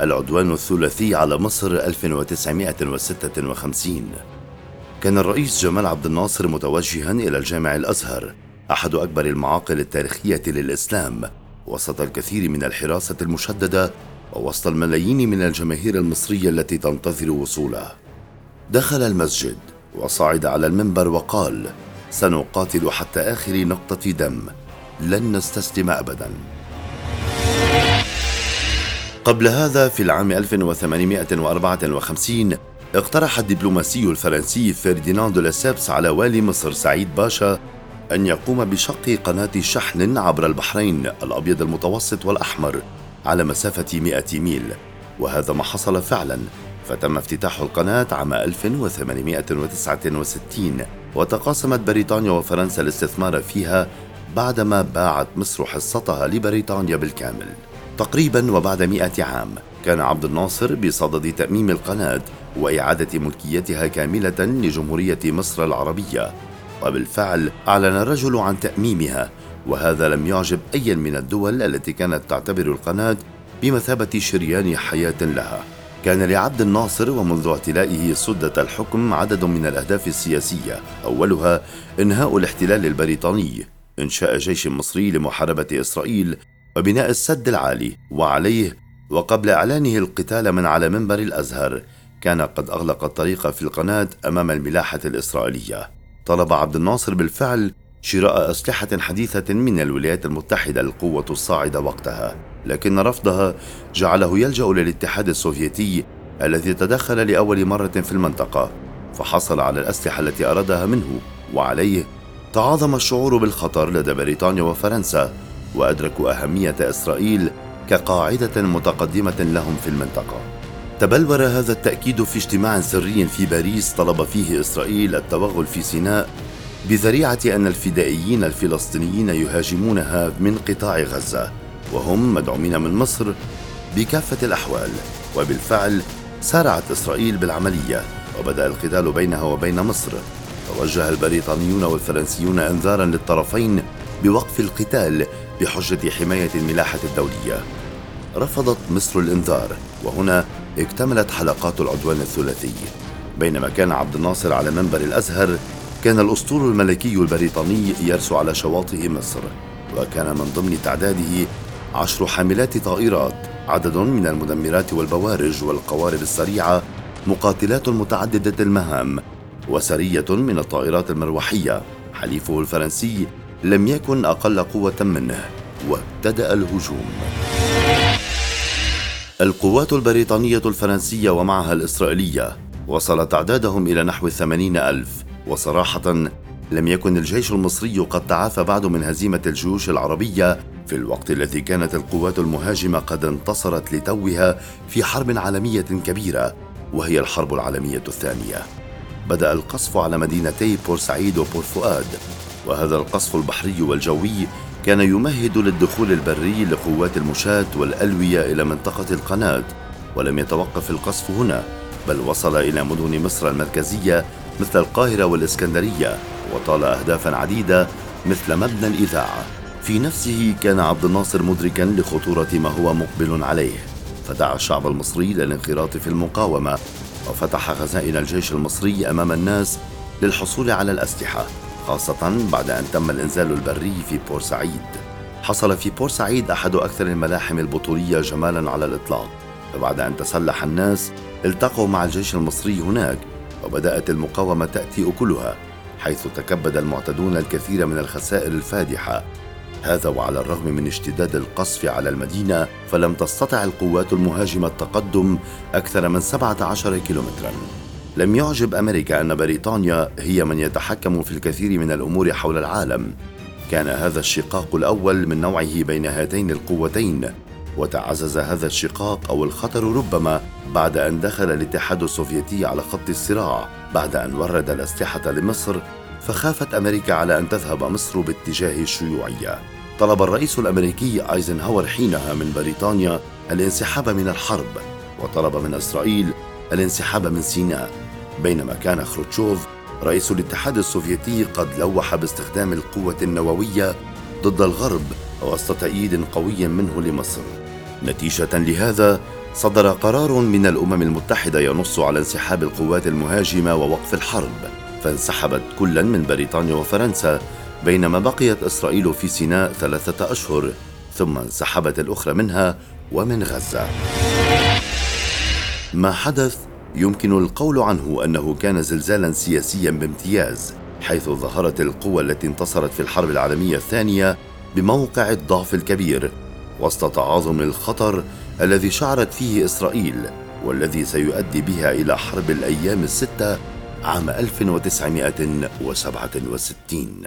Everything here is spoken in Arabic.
العدوان الثلاثي على مصر 1956 كان الرئيس جمال عبد الناصر متوجها إلى الجامع الأزهر أحد أكبر المعاقل التاريخية للإسلام وسط الكثير من الحراسة المشددة ووسط الملايين من الجماهير المصرية التي تنتظر وصوله دخل المسجد وصعد على المنبر وقال سنقاتل حتى آخر نقطة دم لن نستسلم أبدا. قبل هذا في العام 1854 اقترح الدبلوماسي الفرنسي فرديناند لاسيبس على والي مصر سعيد باشا أن يقوم بشق قناة شحن عبر البحرين الأبيض المتوسط والأحمر على مسافة 100 ميل. وهذا ما حصل فعلا فتم افتتاح القناة عام 1869 وتقاسمت بريطانيا وفرنسا الاستثمار فيها بعدما باعت مصر حصتها لبريطانيا بالكامل. تقريبا وبعد مئة عام كان عبد الناصر بصدد تأميم القناة وإعادة ملكيتها كاملة لجمهورية مصر العربية. وبالفعل أعلن الرجل عن تأميمها وهذا لم يعجب أي من الدول التي كانت تعتبر القناة بمثابة شريان حياة لها. كان لعبد الناصر ومنذ اعتلائه سدة الحكم عدد من الأهداف السياسية. أولها إنهاء الاحتلال البريطاني إنشاء جيش مصري لمحاربة إسرائيل وبناء السد العالي وعليه وقبل إعلانه القتال من على منبر الأزهر كان قد أغلق الطريق في القناة أمام الملاحة الإسرائيلية. طلب عبد الناصر بالفعل شراء أسلحة حديثة من الولايات المتحدة القوة الصاعدة وقتها لكن رفضها جعله يلجأ للاتحاد السوفيتي الذي تدخل لأول مرة في المنطقة فحصل على الأسلحة التي أرادها منه وعليه تعاظم الشعور بالخطر لدى بريطانيا وفرنسا وأدركوا أهمية إسرائيل كقاعدة متقدمة لهم في المنطقة. تبلور هذا التأكيد في اجتماع سري في باريس طلب فيه إسرائيل التوغل في سيناء بذريعة أن الفدائيين الفلسطينيين يهاجمونها من قطاع غزة وهم مدعومين من مصر بكافة الأحوال. وبالفعل سارعت إسرائيل بالعملية وبدأ القتال بينها وبين مصر. توجه البريطانيون والفرنسيون أنذارا للطرفين بوقف القتال بحجة حماية الملاحة الدولية. رفضت مصر الإنذار وهنا اكتملت حلقات العدوان الثلاثي. بينما كان عبد الناصر على منبر الأزهر كان الاسطول الملكي البريطاني يرسو على شواطئ مصر. وكان من ضمن تعداده عشر حاملات طائرات عدد من المدمرات والبوارج والقوارب السريعة مقاتلات متعددة المهام وسرية من الطائرات المروحية حليفه الفرنسي لم يكن أقل قوة منه وابتدأ الهجوم. القوات البريطانية الفرنسية ومعها الإسرائيلية وصل تعدادهم إلى نحو الثمانين ألف. وصراحة لم يكن الجيش المصري قد تعافى بعد من هزيمة الجيوش العربية في الوقت الذي كانت القوات المهاجمة قد انتصرت لتوها في حرب عالمية كبيرة وهي الحرب العالمية الثانية. بدأ القصف على مدينتي بورسعيد وبور فؤاد وهذا القصف البحري والجوي كان يمهد للدخول البري لقوات المشاة والألوية إلى منطقة القناة ولم يتوقف القصف هنا بل وصل إلى مدن مصر المركزية مثل القاهرة والإسكندرية وطال أهدافا عديدة مثل مبنى الإذاعة. في نفسه كان عبد الناصر مدركا لخطورة ما هو مقبل عليه. فدعا الشعب المصري للانخراط في المقاومة وفتح خزائن الجيش المصري أمام الناس للحصول على الأسلحة. خاصة بعد أن تم الإنزال البري في بورسعيد. حصل في بورسعيد أحد أكثر الملاحم البطولية جمالا على الإطلاق. فبعد أن تسلح الناس التقوا مع الجيش المصري هناك وبدأت المقاومة تأتي أكلها حيث تكبد المعتدون الكثير من الخسائر الفادحة. هذا وعلى الرغم من اشتداد القصف على المدينة فلم تستطع القوات المهاجمة التقدم أكثر من 17 كيلومتراً. لم يعجب أمريكا أن بريطانيا هي من يتحكم في الكثير من الأمور حول العالم. كان هذا الشقاق الأول من نوعه بين هاتين القوتين وتعزز هذا الشقاق أو الخطر ربما بعد أن دخل الاتحاد السوفيتي على خط الصراع. بعد أن ورد الأسلحة لمصر فخافت أمريكا على أن تذهب مصر باتجاه الشيوعيه طلب الرئيس الأمريكي آيزنهاور حينها من بريطانيا الانسحاب من الحرب وطلب من إسرائيل الانسحاب من سيناء. بينما كان خروتشوف رئيس الاتحاد السوفيتي قد لوح باستخدام القوة النووية ضد الغرب وسط تأييد قوي منه لمصر. نتيجة لهذا صدر قرار من الأمم المتحدة ينص على انسحاب القوات المهاجمة ووقف الحرب فانسحبت كلا من بريطانيا وفرنسا بينما بقيت إسرائيل في سيناء ثلاثة أشهر ثم انسحبت الأخرى منها ومن غزة ما حدث يمكن القول عنه أنه كان زلزالا سياسيا بامتياز حيث ظهرت القوى التي انتصرت في الحرب العالمية الثانية بموقع الضعف الكبير وسط تعاظم الخطر الذي شعرت فيه إسرائيل والذي سيؤدي بها إلى حرب الأيام الستة عام 1967